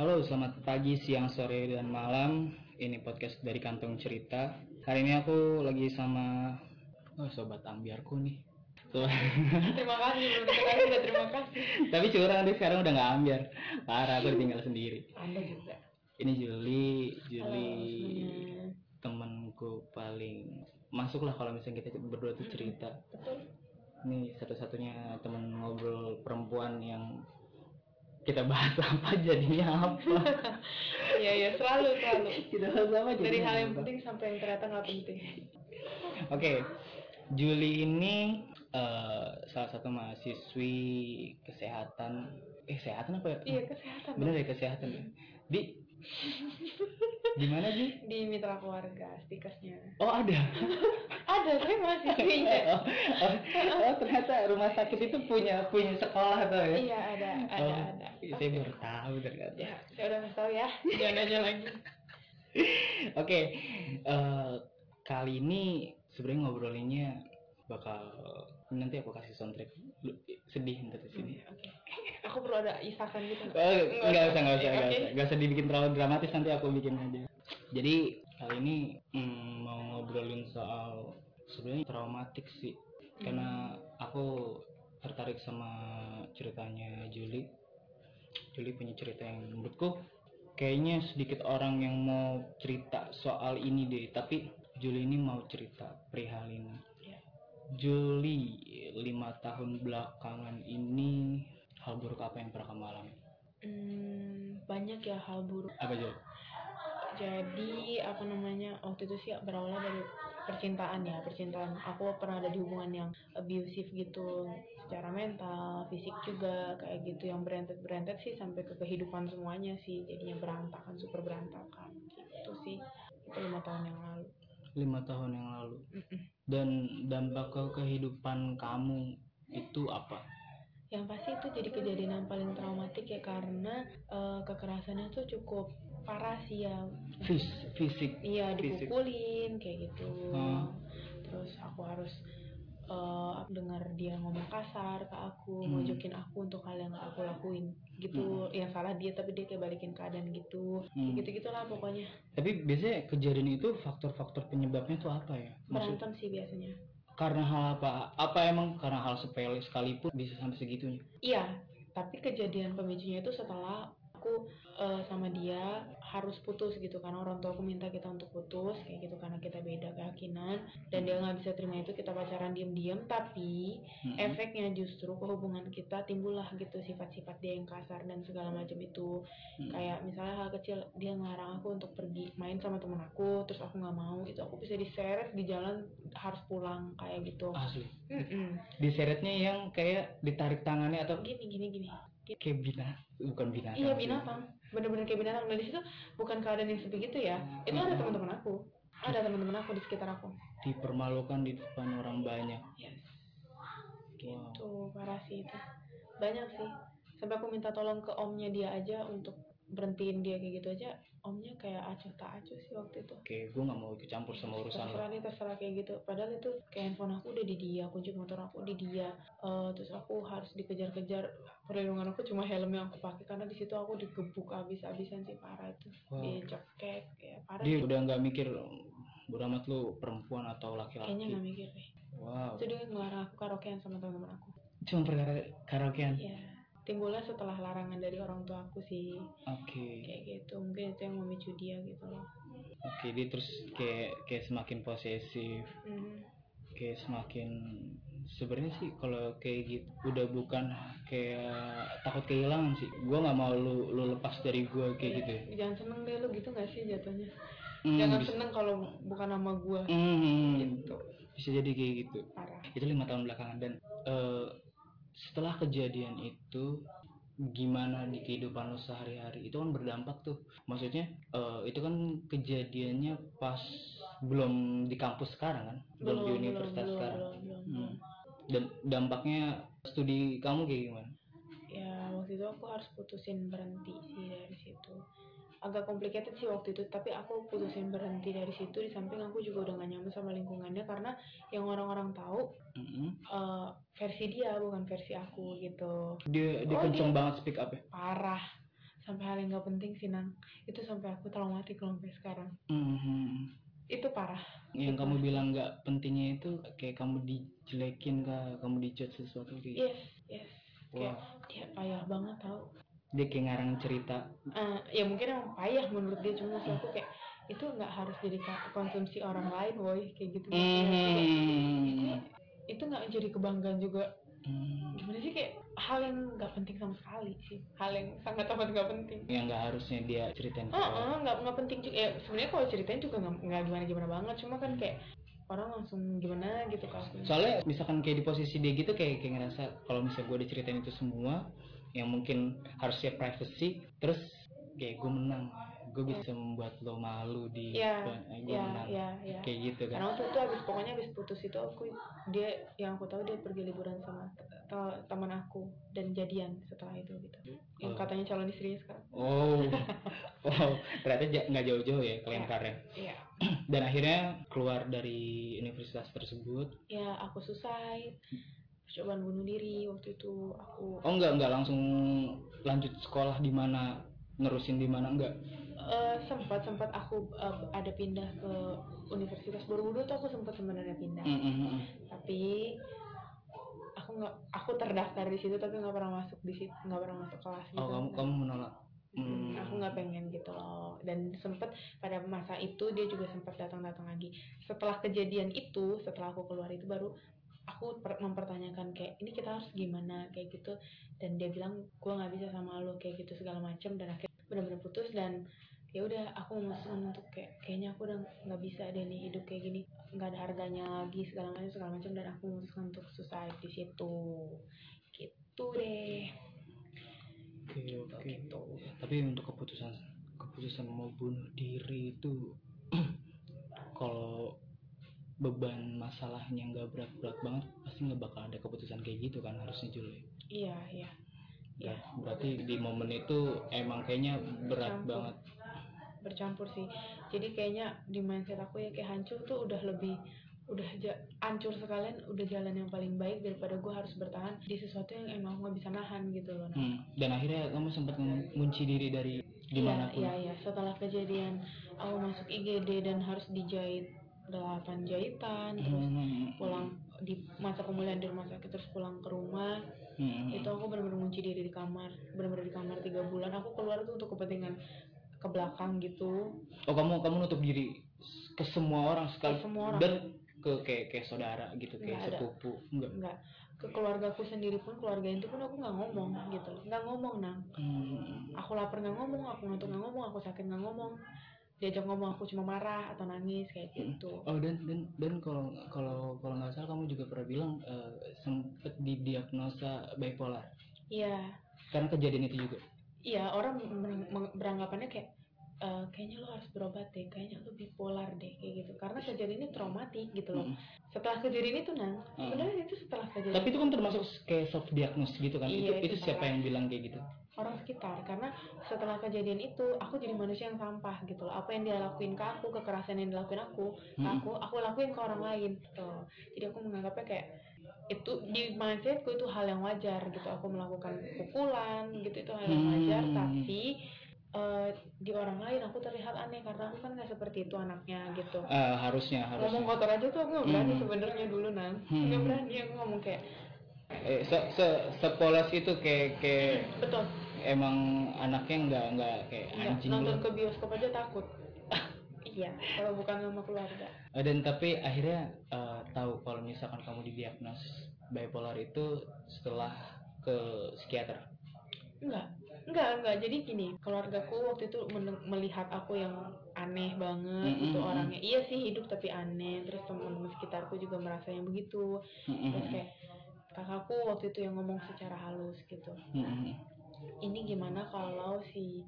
Halo, selamat pagi, siang, sore, dan malam. Ini podcast dari Kantong Cerita. Hari ini aku lagi sama oh, sobat ambiarku nih. So, terima kasih dikasih udah terima kasih tapi curang deh sekarang udah nggak ambiar. Parah, aku tinggal sendiri. anda juga Ini Juli, halo Juli semuanya temanku paling masuk lah kalau misalnya kita berdua tuh cerita. betul Ini satu-satunya teman ngobrol perempuan yang kita bahas apa jadinya apa. iya iya selalu selalu kita bahas apa dari jadinya hal yang apa. penting sampai yang ternyata nggak penting Oke, Juli ini eh, salah satu mahasiswi kesehatan. Eh, kesehatan apa ya? iya kesehatan Bener ya kesehatan. ya? Di di mana sih? di mitra keluarga stikesnya Oh ada. ada saya mahasiswinya oh, oh, oh, ternyata rumah sakit itu punya punya sekolah tuh ya? iya ada ada Oh, ada Saya baru tahu ternyata. ya saya udah ngasih tahu ya jangan nanya lagi Oke, eh, kali ini sebenarnya ngobrolinnya bakal nanti aku kasih soundtrack sedih ntar di sini. oke aku perlu ada isakan gitu? Oh, nggak usah, nggak usah, nggak usah, nggak usah dibikin terlalu dramatis nanti aku bikin aja. Jadi kali ini mm, mau ngobrolin soal sebenarnya traumatik sih, karena aku tertarik sama ceritanya Juli. Juli punya cerita yang menurutku kayaknya sedikit orang yang mau cerita soal ini deh, tapi Juli ini mau cerita perihal ini. Iya. Juli lima tahun belakangan ini hal buruk apa yang pernah kamu alami? Hmm, banyak ya hal buruk Apa Jul? jadi apa namanya waktu itu sih berawal dari percintaan ya percintaan aku pernah ada di hubungan yang abusive gitu secara mental fisik juga kayak gitu yang berentet berentet sih sampai ke kehidupan semuanya sih jadinya berantakan super berantakan gitu sih itu lima tahun yang lalu Lima tahun yang lalu. Dan dampak ke kehidupan kamu itu apa? Yang pasti itu jadi kejadian yang paling traumatik ya karena eh, kekerasannya tuh cukup parah sih ya Fis, fisik. Iya Fisik. dipukulin kayak gitu. Hmm. Terus aku harus eh, dengar dia ngomong kasar ke aku, Hmm. mojokin aku untuk hal yang gak aku lakuin gitu. Yang salah dia tapi dia kayak balikin keadaan gitu. Hmm. Gitu gitulah pokoknya. Tapi biasanya kejadian itu faktor-faktor penyebabnya itu apa ya? Maksud Berantem sih biasanya. Karena hal apa? Apa emang karena hal sepele sekalipun bisa sampai segitunya? Iya, tapi kejadian pemicunya itu setelah aku eh, sama dia harus putus gitu karena orang tua aku minta kita untuk putus kayak gitu karena kita beda keyakinan dan dia nggak bisa terima itu kita pacaran diem-diem tapi Mm-mm. efeknya justru ke hubungan kita timbullah gitu sifat-sifat dia yang kasar dan segala macam itu Mm. kayak misalnya hal kecil dia ngelarang aku untuk pergi main sama temen aku terus aku nggak mau itu aku bisa diseret di jalan harus pulang kayak gitu Asli. Mm-mm. Diseretnya yang kayak ditarik tangannya atau gini gini gini kayak binatang, bukan binatang. iya binatang. Bener-bener kayak binatang. Dan di situ bukan keadaan yang sebegitu ya. Itu ada teman-teman aku. Ada teman-teman aku di sekitar aku. Dipermalukan di depan orang banyak. yes. Wow. gitu parah sih itu. Banyak sih. Sampai aku minta tolong ke omnya dia aja untuk berhentiin dia kayak gitu aja omnya kayak acuh tak acuh sih waktu itu Oke, gue nggak mau ikut campur sama urusan terserah nih terserah kayak gitu padahal itu kayak handphone aku udah di dia kunci motor aku di dia Eh, terus aku harus dikejar-kejar perlindungan aku cuma helm yang aku pakai karena di situ aku digebuk abis-abisan sih parah itu Wow. dicekek ya parah Dia sih. udah nggak mikir beramat lu perempuan atau laki-laki. kayaknya nggak mikir deh Wow. itu dia ngelarang aku karaokean sama teman-teman aku Cuma perkara karaokean. ya timbulnya setelah larangan dari orang tua aku sih Oke. kayak gitu mungkin itu yang memicu dia gitu loh Oke, dia terus kayak kayak semakin posesif, Hmm. kayak semakin sebenarnya sih kalau kayak gitu udah bukan kayak takut kehilangan sih. Gua nggak mau lu lu lepas dari gua kayak gitu. ya. jangan seneng deh lu gitu gak sih jatuhnya Hmm, jangan bisa, seneng kalau bukan nama gua Hmm, gitu bisa jadi kayak gitu. parah Itu lima tahun belakangan dan eh, setelah kejadian itu gimana di kehidupan lo sehari-hari? Itu kan berdampak tuh. Maksudnya eh, itu kan kejadiannya pas belum di kampus sekarang kan? Belum, di universitas belum, sekarang. belum, belum, Hmm. belum. dan dampaknya studi kamu kayak gimana? Ya waktu itu aku harus putusin berhenti sih dari situ agak complicated sih waktu itu tapi aku putusin berhenti dari situ. Di samping aku juga udah gak nyaman sama lingkungannya karena yang orang-orang tahu Mm-mm. eh, versi dia bukan versi aku gitu. Dia dia Oh, kenceng banget speak up ya parah. Sampai hal yang nggak penting sih nang. Itu sampai aku traumatik loh sampai sekarang. Mhm. itu parah. Yang kamu bilang nggak pentingnya itu kayak kamu dijelekin kah kamu dicat sesuatu kayak yes yes. Kayak wah. dia payah banget tau dia kayak ngarang cerita Eh, ya mungkin emang payah menurut dia cuma maksud aku kayak itu nggak harus jadi konsumsi orang lain woi kayak gitu Mhm. itu nggak jadi kebanggaan juga Hmm. gimana sih kayak hal yang nggak penting sama sekali sih hal yang sangat amat nggak penting yang nggak harusnya dia ceritain orang. oh, nggak nggak penting juga. Ya, sebenarnya kalau ceritain juga nggak gimana gimana banget. Cuma kan kayak orang langsung gimana gitu kan. soalnya misalkan kayak di posisi dia gitu kayak kayak ngerasa kalau misalnya gue diceritain itu semua yang mungkin harusnya privacy terus kayak gue menang gue bisa membuat lo malu di Iya, gue Ya, menang ya, ya. kayak gitu kan Karena waktu itu abis pokoknya abis putus itu aku dia yang aku tahu dia pergi liburan sama te- te- teman aku dan jadian setelah itu gitu. Yang Oh. katanya calon istrinya sekarang. oh oh ternyata nggak jauh-jauh ya kelemparnya Iya. dan akhirnya keluar dari universitas tersebut Ya aku suicide. Percobaan bunuh diri waktu itu aku oh enggak enggak langsung lanjut sekolah di mana nerusin di mana enggak eh, sempat sempat aku eh, ada pindah ke Universitas Borobudur tuh aku sempat sebenarnya pindah. Mm, mm, mm. tapi aku nggak aku terdaftar di situ tapi nggak pernah masuk di situ nggak pernah masuk kelas gitu oh kamu kamu menolak Hmm, Hmm. aku nggak pengen gitu loh dan sempet pada masa itu dia juga sempat datang-datang lagi setelah kejadian itu setelah aku keluar itu baru aku per- mempertanyakan kayak ini kita harus gimana? kayak gitu. Dan dia bilang gua nggak bisa sama lo kayak gitu segala macam dan akhirnya benar-benar putus dan ya udah aku memutuskan untuk kayak kayaknya aku udah nggak bisa deh nih hidup kayak gini. Nggak ada harganya lagi segala macam segala macam dan aku memutuskan untuk suicide di situ. Gitu deh. Oke oke. gitu. Tapi untuk keputusan keputusan mau bunuh diri itu kalau beban masalahnya nggak berat-berat banget pasti nggak bakal ada keputusan kayak gitu kan harusnya Juli iya iya. Iya. berarti di momen itu emang kayaknya berat Campur. banget. Bercampur sih. Jadi kayaknya di mindset aku ya kayak hancur tuh udah lebih udah ja, hancur sekalian udah jalan yang paling baik daripada gue harus bertahan di sesuatu yang emang gue nggak bisa nahan gitu loh nah. Hmm, dan akhirnya kamu sempat ngunci diri dari gimana pun. Iya, iya, setelah kejadian aku masuk IGD dan harus dijahit 8 jahitan terus Hmm, pulang di masa pemulihan di rumah sakit terus pulang ke rumah. Hmm, itu aku benar-benar ngunci diri di kamar benar-benar di kamar tiga bulan. Aku keluar tuh untuk kepentingan ke belakang gitu. Oh kamu kamu nutup diri ke semua orang sekali Ke semua orang. dan ke kayak kayak saudara gitu kayak Nggak ada. sepupu enggak enggak ke keluargaku sendiri pun keluarga itu pun aku nggak ngomong gitu. Nggak ngomong nang. Hmm, aku lapar nggak ngomong aku ngantuk nggak ngomong aku sakit nggak ngomong diajak ngomong aku cuma marah atau nangis kayak gitu Oh dan dan dan kalau kalau kalau nggak salah kamu juga pernah bilang eh, sempet didiagnosa bipolar iya karena kejadian itu juga. iya orang beranggapannya kayak "Eh, kayaknya lo harus berobat deh kayaknya lo bipolar deh kayak gitu karena kejadian ini traumatik gitu loh Mm. setelah kejadian itu nang Mm. sebenarnya itu setelah kejadian Tapi itu kan termasuk kayak self diagnose gitu kan? Iya, itu itu itu siapa yang bilang kayak gitu? Orang sekitar karena setelah kejadian itu aku jadi manusia yang sampah gitu loh apa yang dia lakuin ke aku kekerasan yang dilakuin aku ke Hmm. aku aku lakuin ke orang lain gitu jadi aku menganggapnya kayak itu di mindsetku itu hal yang wajar gitu aku melakukan pukulan gitu itu hal yang wajar Hmm. tapi eh, di orang lain aku terlihat aneh karena aku kan nggak seperti itu anaknya gitu Eh, harusnya ngomong harusnya. kotor aja tuh aku nggak berani Hmm. sebenarnya dulu nang Hmm. nggak berani aku ngomong kayak Eh, se se sepolos itu kayak kayak betul emang anaknya nggak nggak kayak nggak anjing nonton loh. ke bioskop aja takut iya kalau bukan sama keluarga Eh, Dan tapi akhirnya eh, tahu kalau misalkan kamu didiagnos bipolar itu setelah ke psikiater. Enggak, enggak, enggak. Jadi gini, keluargaku waktu itu melihat aku yang aneh banget Mm-mm. gitu orangnya. Iya sih hidup tapi aneh. Terus teman-teman sekitarku juga merasa yang begitu. Hmm, Terus kayak kakakku waktu itu yang ngomong secara halus gitu. Hmm, Ini gimana kalau si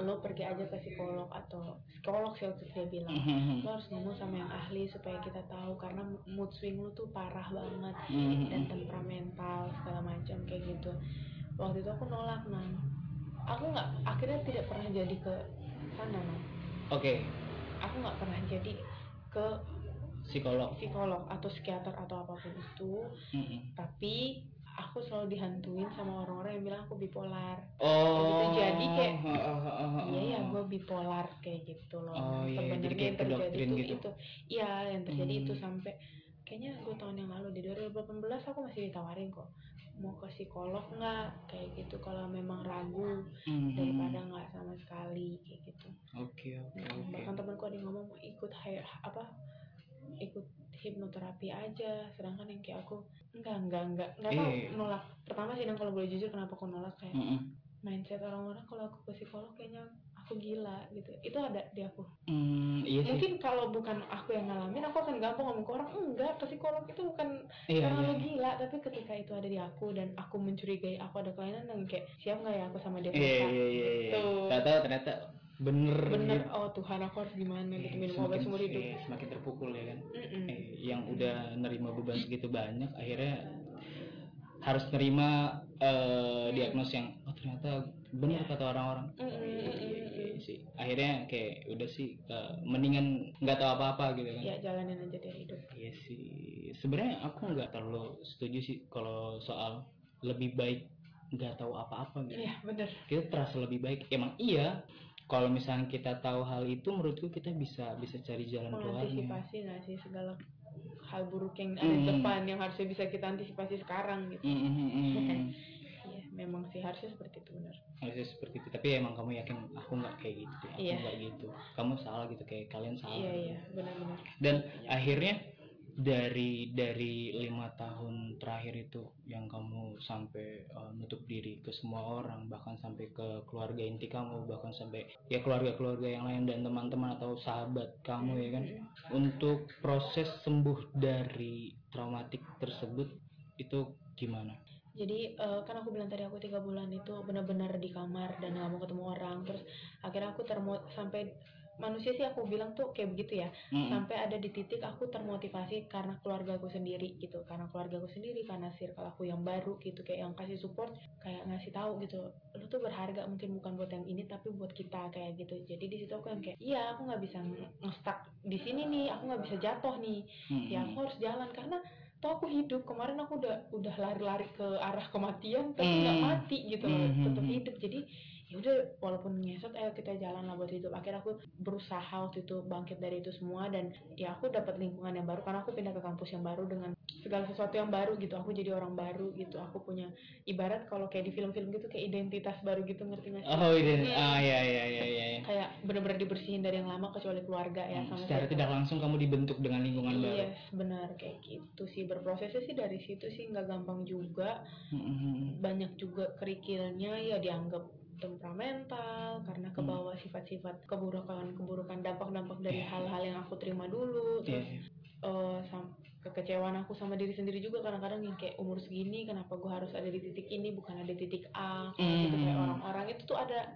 lo pergi aja ke psikolog atau psikolog sih waktu dia bilang. Hmm, Lo harus ngomong sama yang ahli supaya kita tahu karena mood swing lo tuh parah banget. Hmm, dan temperamental segala macam kayak gitu. Waktu itu aku nolak nang aku nggak akhirnya tidak pernah jadi ke sana nang Oke, aku nggak pernah jadi ke psikolog. psikolog atau psikiater atau apa pun itu. Hmm, tapi aku selalu dihantuin sama orang-orang yang bilang aku bipolar oh gitu. Jadi kayak, iya ya gue bipolar kayak gitu loh Oh, iya, sebenarnya jadi kayak yang terjadi itu gitu. itu iya yang terjadi itu Hmm. sampai kayaknya dua tahun yang lalu di 2018 aku masih ditawarin kok mau ke psikolog nggak kayak gitu kalau memang ragu Mhm. daripada nggak sama sekali kayak gitu oke oke Nah, oke bahkan temanku ada yang ngomong mau ikut hai- apa ikut hipnoterapi aja. Sedangkan yang kayak aku enggak enggak enggak enggak tahu Eh. nolak. Pertama sih dan kalau boleh jujur kenapa aku nolak kayak Mhm. mindset orang-orang kalau aku ke psikolog kayaknya aku gila gitu. Itu ada di aku. Hmm, iya sih. Mungkin kalau bukan aku yang ngalamin aku akan gampang ngomong ke orang enggak ke psikolog itu bukan iya karena iya. lo gila. Tapi ketika itu ada di aku dan aku mencurigai aku ada kelainan dan kayak siap nggak ya aku sama dia iya iya iya iya. Gitu. Tahu ternyata bener bener. gitu. oh Tuhan aku harus gimana gitu minum obat seumur hidup eh, semakin terpukul ya kan? Mm-mm. eh, yang udah nerima beban segitu banyak akhirnya harus nerima eh, diagnos yang oh ternyata benar Iya. kata orang-orang. Iya, iya, iya, mm-mm. sih. Akhirnya kayak udah sih eh, mendingan nggak tahu apa-apa gitu kan. Ya jalanin aja dia hidup. Iya sih. Sebenarnya aku nggak terlalu setuju sih kalau soal lebih baik nggak tahu apa-apa gitu. Iya bener. Kita terasa lebih baik. Emang iya kalau misalnya kita tahu hal itu menurutku kita bisa bisa cari jalan keluarnya. Mengantisipasi nggak sih segala hal buruk yang ada di Mm. depan yang harusnya bisa kita antisipasi sekarang gitu? Mm, mm, mm, mm. iya memang sih harusnya seperti itu benar. Harusnya seperti itu tapi emang kamu yakin aku nggak kayak gitu aku Iya. nggak gitu. Kamu salah gitu kayak kalian salah. Iya iya. Benar-benar dan akhirnya dari dari lima tahun terakhir itu yang kamu sampai uh, nutup diri ke semua orang bahkan sampai ke keluarga inti kamu bahkan sampai ya keluarga-keluarga yang lain dan teman-teman atau sahabat kamu ya kan untuk proses sembuh dari traumatik tersebut itu gimana? jadi eh, kan aku bilang tadi aku tiga bulan itu benar-benar di kamar dan nggak mau ketemu orang terus akhirnya aku termo sampai manusia sih aku bilang tuh kayak begitu ya. Mm-mm. sampai ada di titik aku termotivasi karena keluarga aku sendiri gitu. Karena keluarga aku sendiri karena circle aku yang baru gitu kayak yang kasih support kayak ngasih tahu gitu. Lu tuh berharga mungkin bukan buat yang ini tapi buat kita kayak gitu. Jadi di situ aku yang kayak iya aku nggak bisa nge- nge-stuck di sini nih aku nggak bisa jatuh nih. Mm-mm. ya aku harus jalan karena toh aku hidup. Kemarin aku udah udah lari-lari ke arah kematian tapi nggak Hmm. mati gitu loh Hmm, hmm, tetap hidup. Jadi ya udah walaupun ngesot ayo kita jalan lah buat hidup akhirnya aku berusaha waktu itu bangkit dari itu semua dan ya aku dapat lingkungan yang baru karena aku pindah ke kampus yang baru dengan segala sesuatu yang baru gitu aku jadi orang baru gitu aku punya ibarat kalau kayak di film-film gitu kayak identitas baru gitu ngerti nggak sih Oh iya, Hmm. ah ya ya ya ya. ya. kayak bener-bener dibersihin dari yang lama kecuali keluarga ya Hmm, sama Secara tidak langsung kamu dibentuk dengan lingkungan baru. Iya, benar kayak gitu sih berprosesnya sih dari situ sih nggak gampang juga Mm-mm. banyak juga kerikilnya ya dianggap temperamental karena Hmm. kebawa sifat-sifat keburukan keburukan dampak-dampak dari Iya. hal-hal yang aku terima dulu Iya, terus iya. eh, sam- kekecewaan aku sama diri sendiri juga kadang-kadang yang kayak umur segini kenapa gue harus ada di titik ini bukan ada di titik A kayak gitu kayak Hmm. orang-orang itu tuh ada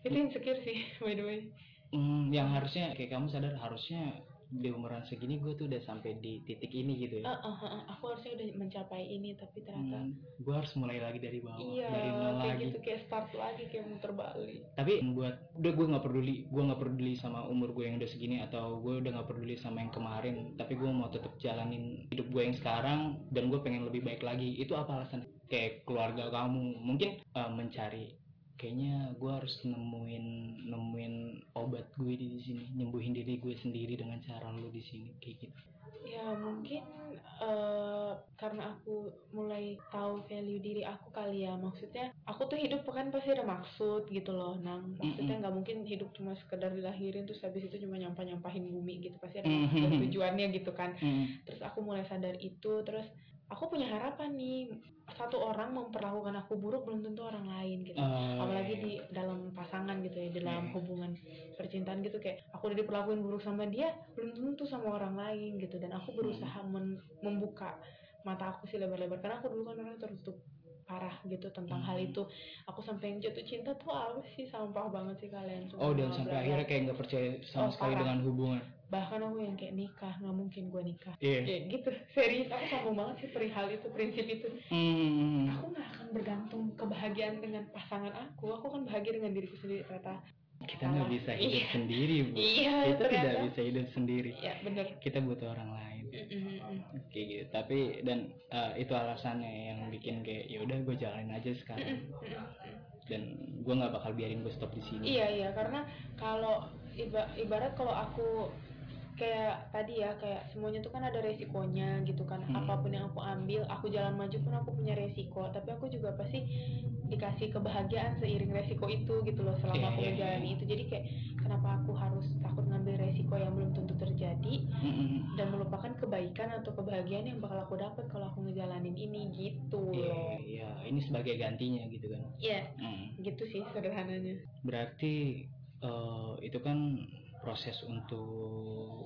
itu insecure sih by the way Hmm, yang harusnya kayak kamu sadar harusnya di umuran segini gue tuh udah sampai di titik ini gitu ya. Eh, eh, eh, aku harusnya udah mencapai ini tapi ternyata gue harus mulai lagi dari bawah, iya dari nol kayak lagi. gitu kayak start lagi kayak muter balik Tapi buat udah gue nggak peduli, gue nggak peduli sama umur gue yang udah segini atau gue udah nggak peduli sama yang kemarin. Tapi gue mau tetap jalanin hidup gue yang sekarang dan gue pengen lebih baik lagi. Itu apa alasan? Kayak keluarga kamu mungkin eh, mencari kayaknya gue harus nemuin nemuin obat gue di sini nyembuhin diri gue sendiri dengan cara lu di sini kayak gitu. Ya mungkin eh, karena aku mulai tahu value diri aku kali ya. Maksudnya aku tuh hidup kan pasti ada maksud gitu loh. Nang maksudnya nggak mungkin hidup cuma sekedar dilahirin terus habis itu cuma nyampah nyampahin bumi gitu. Pasti ada maksud Mhm. tujuannya gitu kan. Hmm. terus aku mulai sadar itu. Terus aku punya harapan nih. Satu orang memperlakukan aku buruk belum tentu orang lain gitu. Oh, hubungan percintaan gitu kayak aku udah diperlakuin buruk sama dia belum tentu sama orang lain gitu. Dan aku berusaha men- membuka mata aku sih lebar-lebar. Karena aku dulu kan orang tertutup parah gitu tentang hal Hmm. itu. Aku sampai yang jatuh cinta tuh apa sih? Sampah banget sih kalian semua oh dan sampai akhirnya kayak nggak percaya sama Oh, sekali parah. dengan hubungan. Bahkan aku yang kayak nikah nggak mungkin gue nikah. Iya. Kayak gitu. Serius aku sombong banget sih perihal itu prinsip itu. Hmm. aku nggak akan bergantung kebahagiaan dengan pasangan aku. Aku akan bahagia dengan diriku sendiri ternyata kita nggak bisa hidup Iya. sendiri bu. Iya kita tidak ternyata bisa hidup sendiri. Ya bener kita butuh orang lain. Mm-mm. kayak gitu. Tapi dan eh, itu alasannya yang bikin kayak ya udah gue jalanin aja sekarang. Mm-mm. dan gue nggak bakal biarin gue stop di sini. Iya iya. Karena kalau iba- ibarat kalau aku kayak tadi ya kayak semuanya tuh kan ada resikonya gitu kan Hmm. apa pun yang aku ambil aku jalan maju pun aku punya resiko tapi aku juga pasti dikasih kebahagiaan seiring resiko itu gitu loh selama Iya, aku iya, menjalani iya. itu jadi kayak kenapa aku harus takut ngambil resiko yang belum tentu terjadi Mm-mm. dan melupakan kebaikan atau kebahagiaan yang bakal aku dapat kalau aku ngejalanin ini gitu Iya, loh iya, ini sebagai gantinya gitu kan. iya Mm. gitu sih sederhananya Berarti eh, itu kan proses untuk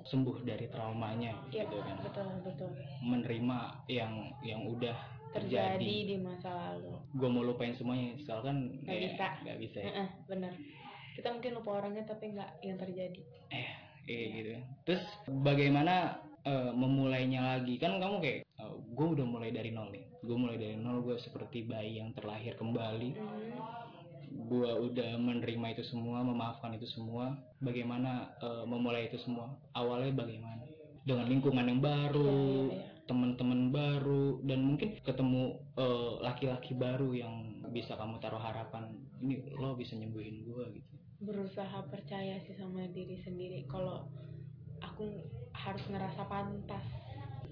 sembuh dari traumanya Iya gitu kan. betul betul Menerima yang yang udah terjadi terjadi. di masa lalu Gue mau lupain semuanya, soalnya kan Nggak ya, bisa. nggak bisa. ya. Heeh, bener kita mungkin lupa orangnya tapi nggak yang terjadi Eh, kayak gitu. Terus bagaimana eh, memulainya lagi? Kan kamu kayak gue udah mulai dari nol nih. Gue mulai dari nol, gue seperti bayi yang terlahir kembali. Gue udah menerima itu semua, memaafkan itu semua. Bagaimana eh, memulai itu semua? Awalnya bagaimana? Dengan lingkungan yang baru, Iya, iya, iya. teman-teman baru, dan mungkin ketemu eh, laki-laki baru yang bisa kamu taruh harapan. Ini lo bisa nyembuhin gue gitu. berusaha percaya sih sama diri sendiri kalau aku harus ngerasa pantas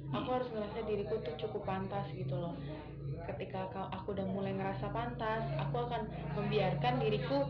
aku harus ngerasa diriku tuh cukup pantas gitu loh ketika aku udah mulai ngerasa pantas aku membiarkan diriku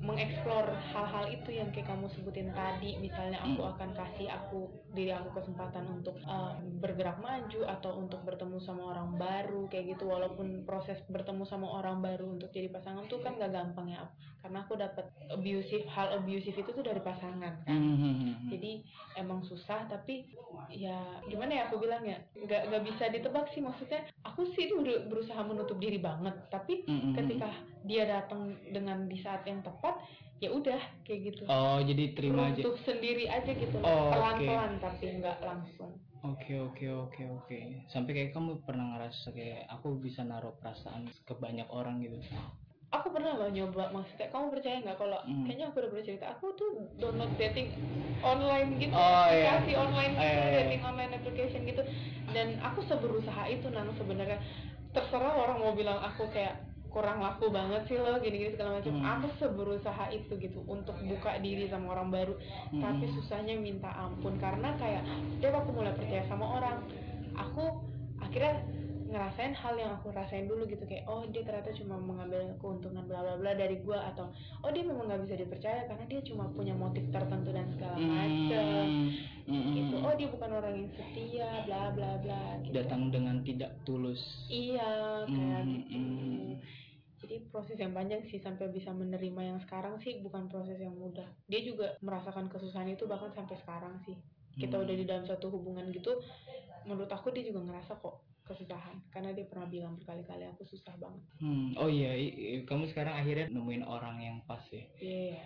mengeksplor hal-hal itu yang kayak kamu sebutin tadi misalnya aku Hmm. akan kasih aku diri aku kesempatan untuk uh, bergerak maju atau untuk bertemu sama orang baru kayak gitu walaupun proses bertemu sama orang baru untuk jadi pasangan tuh kan gak gampang ya karena aku dapat abusive hal abusive itu tuh dari pasangan kan Hmm. jadi emang susah tapi ya gimana ya aku bilang ya nggak nggak bisa ditebak sih maksudnya aku sih udah berusaha menutup diri banget tapi Hmm. ketika dia datang dengan di saat yang tepat ya udah kayak gitu Oh, jadi terima aja. runtuh sendiri aja gitu. Oh, pelan-pelan tapi nggak langsung Oke oke oke oke. Sampai kayak kamu pernah ngerasa kayak aku bisa naruh perasaan ke banyak orang gitu. aku pernah loh nyoba maksudnya kamu percaya nggak kalau Hmm. kayaknya aku udah pernah cerita aku tuh download dating online gitu Oh, iya. aplikasi online Oh, gitu iya, iya. dating online application gitu dan aku seberusaha itu nang sebenarnya terserah orang mau bilang aku kayak kurang laku banget sih lo gini-gini segala macam Hmm. aku seberusaha itu gitu untuk buka diri sama orang baru Hmm. tapi susahnya minta ampun karena kayak setiap aku mulai percaya sama orang aku akhirnya ngerasain hal yang aku rasain dulu gitu kayak oh dia ternyata cuma mengambil keuntungan bla bla bla dari gua atau oh dia memang nggak bisa dipercaya karena dia cuma punya motif tertentu dan segala macem Hmm. gitu oh dia bukan orang yang setia bla bla bla gitu Datang dengan tidak tulus. iya kayak Hmm, gitu hmm. Proses yang panjang sih sampai bisa menerima yang sekarang sih bukan proses yang mudah. Dia juga merasakan kesusahan itu bahkan sampai sekarang sih. Kita Hmm. udah di dalam satu hubungan gitu menurut aku dia juga ngerasa kok kesusahan. Karena dia pernah bilang berkali-kali aku susah banget. Hmm, oh iya, kamu sekarang akhirnya nemuin orang yang pas ya, iya.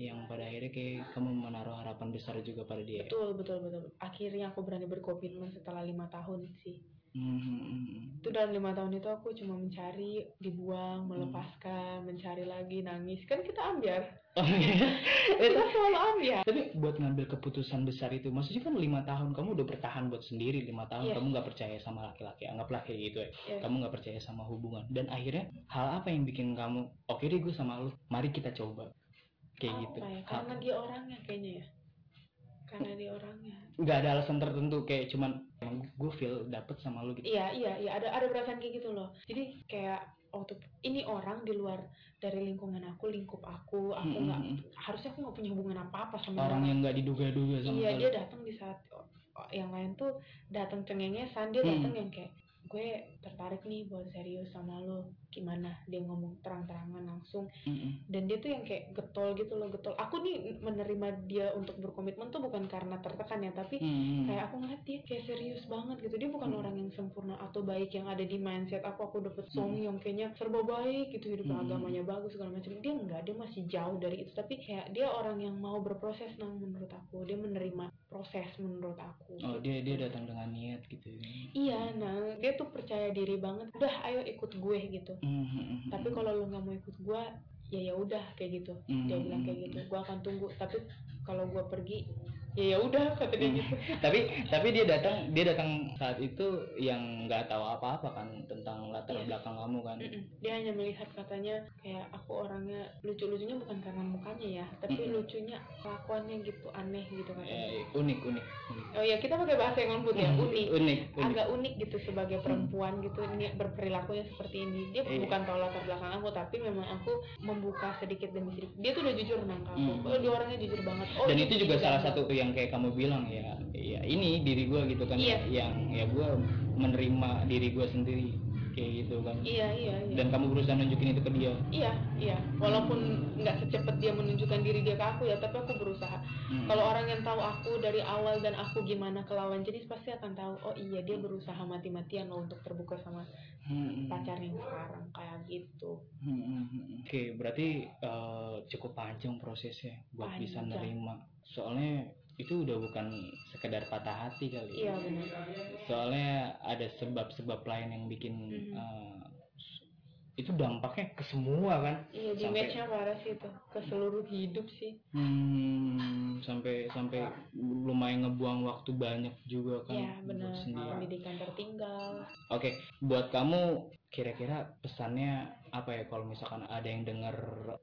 Yang pada akhirnya kayak kamu menaruh harapan besar juga pada dia. betul betul betul. Akhirnya aku berani berkomitmen setelah lima tahun sih Hmm. itu dalam lima tahun itu aku cuma mencari dibuang Hmm. melepaskan mencari lagi nangis kan kita ambiar Oh iya. Kita selalu ambiar tapi buat ngambil keputusan besar itu, maksudnya kan lima tahun kamu udah bertahan buat sendiri lima tahun, Yes. kamu nggak percaya sama laki-laki, anggaplah kayak gitu ya. Yes. Kamu nggak percaya sama hubungan, dan akhirnya hal apa yang bikin kamu, oke deh gue sama lu, mari kita coba, kayak Apa gitu. ya? Hal- karena dia orangnya kayaknya ya karena dia orangnya nggak ada alasan tertentu kayak cuman emang gue feel dapet sama lu gitu. iya iya iya ada ada perasaan kayak gitu loh jadi kayak waktu ini orang di luar dari lingkungan aku lingkup aku aku Mm, nggak mm, mm. harusnya aku nggak punya hubungan apa apa sama Orang yang nggak diduga-duga sama iya dia datang di saat oh, oh, yang lain tuh datang cengengesan dia Hmm. datang yang kayak gue tertarik nih buat serius sama lo gimana dia ngomong terang-terangan langsung Mm-mm. dan dia tuh yang kayak getol gitu loh getol aku nih menerima dia untuk berkomitmen tuh bukan karena tertekan ya tapi Mm-mm. kayak aku ngeliat dia kayak serius banget gitu dia bukan Hmm. orang yang sempurna atau baik yang ada di mindset aku aku dapet Hmm. suami yang kayaknya serba baik gitu hidup Hmm. agamanya bagus segala macam dia enggak dia masih jauh dari itu tapi kayak dia orang yang mau berproses nang menurut aku dia menerima proses menurut aku Oh dia dia datang dengan niat gitu. iya nah dia tuh percaya diri banget udah ayo ikut gue gitu Mm-mm. tapi kalau lu nggak mau ikut gue ya ya udah kayak gitu. Hmm, dia bilang kayak hmm, gitu. Gue akan tunggu. Tapi kalau gue pergi ya ya udah kata dia Hmm. gitu. Tapi tapi dia datang dia datang saat itu yang nggak tahu apa-apa kan tentang latar Yes. belakang kamu kan? Dia hanya melihat katanya kayak aku orangnya lucu-lucunya bukan karena mukanya ya tapi Mm-mm. lucunya kelakuannya gitu aneh gitu katanya Eh, unik unik unik. Oh ya kita pakai bahasa yang lembut ya unik. Unik unik. Agak unik gitu sebagai perempuan gitu ini berperilakunya seperti ini. Dia Iya. bukan tahu latar belakang aku tapi memang aku membuka sedikit demi sedikit. Dia tuh udah jujur nang ke aku Hmm. oh dia orangnya jujur banget. Oh dan itu juga salah satu yang kayak kamu bilang ya ya ini diri gua gitu kan Iya. yang ya gua menerima diri gua sendiri kayak gitu kan iya iya iya dan kamu berusaha nunjukin itu ke dia iya iya walaupun nggak secepat dia menunjukkan diri dia ke aku ya tapi aku berusaha Hmm. kalau orang yang tahu aku dari awal dan aku gimana ke lawan jenis pasti akan tahu oh iya dia berusaha mati-matian loh untuk terbuka sama Hmm, hmm. pacarnya yang sekarang kayak gitu Hmm, hmm, hmm. Oke, berarti eh, cukup panjang prosesnya buat bisa Panjang. nerima. Soalnya itu udah bukan sekedar patah hati kali. iya benar Soalnya ada sebab-sebab lain yang bikin Mhm. eh, itu dampaknya ke semua kan. iya Sampai- damage-nya parah sih itu ke seluruh hidup sih Hmm, sampai sampai lumayan ngebuang waktu banyak juga kan. Iya benar. pendidikan tertinggal Oke, buat kamu kira-kira pesannya apa ya? Kalau misalkan ada yang denger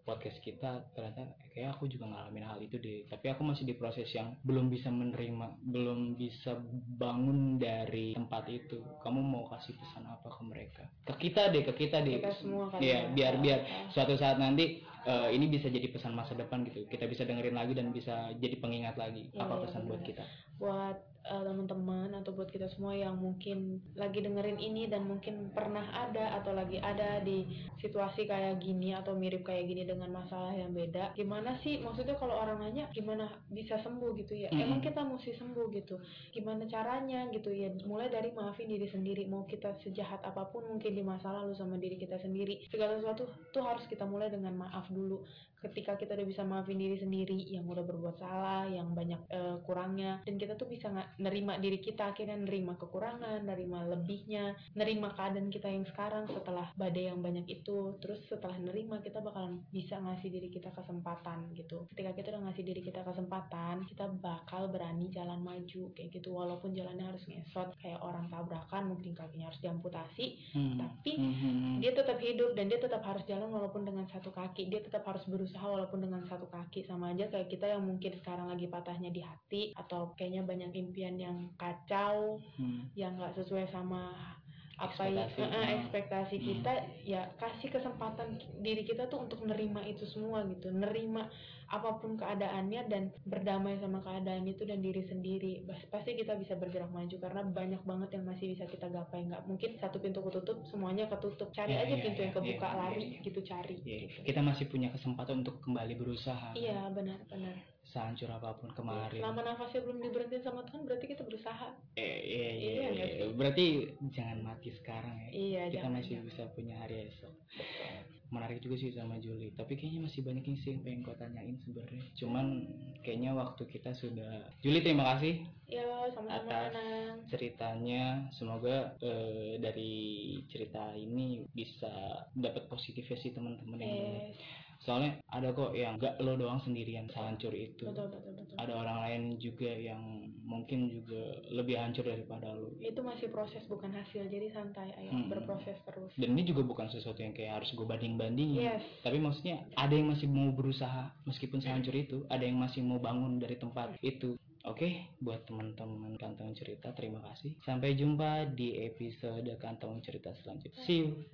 podcast kita ternyata kayak aku juga ngalamin hal itu deh. Tapi aku masih di proses yang belum bisa menerima belum bisa bangun dari tempat itu. Kamu mau kasih pesan apa ke mereka? Ke kita deh ke kita deh. Kita semua kali Iya, ya. biar biar suatu saat nanti eh, ini bisa jadi pesan masa depan gitu kita bisa dengerin lagi dan bisa jadi pengingat lagi Iya, apa iya, pesan buat benar. kita buat eh, teman-teman atau buat kita semua yang mungkin lagi dengerin ini dan mungkin pernah ada atau lagi ada di situasi kayak gini atau mirip kayak gini dengan masalah yang beda gimana sih? Maksudnya kalau orang nanya gimana bisa sembuh gitu ya? Mm-mm. emang kita mesti sembuh gitu. Gimana caranya gitu ya? Mulai dari maafin diri sendiri. Mau kita sejahat apa pun mungkin di masa lalu sama diri kita sendiri. Segala sesuatu tuh harus kita mulai dengan maaf dulu ketika kita udah bisa maafin diri sendiri yang udah berbuat salah yang banyak eh, kurangnya dan kita tuh bisa nggak nerima diri kita akhirnya nerima kekurangan nerima lebihnya nerima keadaan kita yang sekarang setelah badai yang banyak itu. Terus setelah nerima kita bakalan bisa ngasih diri kita kesempatan gitu. Ketika kita udah ngasih diri kita kesempatan kita bakal berani jalan maju kayak gitu. Walaupun jalannya harus ngesot kayak orang tabrakan mungkin kakinya harus diamputasi Hmm, Tapi hmm, hmm, hmm. dia tetap hidup dan dia tetap harus jalan walaupun dengan satu kaki. Dia tetap harus berusaha walaupun dengan satu kaki sama aja kayak kita yang mungkin sekarang lagi patahnya di hati atau kayaknya banyak impian yang kacau Hmm. yang nggak sesuai sama apa ya Ekspektasi. eh, Hmm. ekspektasi Hmm. kita ya kasih kesempatan diri kita tuh untuk nerima itu semua gitu nerima apa pun keadaannya dan berdamai sama keadaan itu dan diri sendiri pasti kita bisa bergerak maju karena banyak banget yang masih bisa kita gapai nggak mungkin satu pintu ketutup semuanya ketutup cari Ya, aja ya, pintu ya, yang kebuka ya, ya, lari ya. gitu cari Ya, gitu. kita masih punya kesempatan untuk kembali berusaha iya benar benar sehancur apa pun kemarin. Selama nafasnya belum diberhentiin sama Tuhan berarti kita berusaha. Eh, iya, iya, Iya, iya, iya. berarti jangan mati sekarang ya. Iya kita jangan masih bisa punya hari esok. Menarik juga sih sama Juli tapi kayaknya masih banyak yang sih yang pengen kau tanyain sebenarnya. Cuman kayaknya waktu kita sudah Juli terima kasih ya sama-sama Atas. Ceritanya. Semoga eh, dari cerita ini bisa dapat positifnya sih teman-teman yang yes soalnya ada kok yang gak lo doang sendirian sehancur itu. Betul betul betul. Ada orang lain juga yang mungkin juga lebih hancur daripada lo. Itu masih proses bukan hasil. Jadi santai ayo Hmm. berproses terus. Dan ini juga bukan sesuatu yang kayak harus gue banding bandingin yes. Tapi maksudnya ada yang masih mau berusaha meskipun sehancur itu ada yang masih mau bangun dari tempat itu. Oke, buat teman-teman kantong cerita, terima kasih. Sampai jumpa di episode kantong cerita selanjutnya. See you.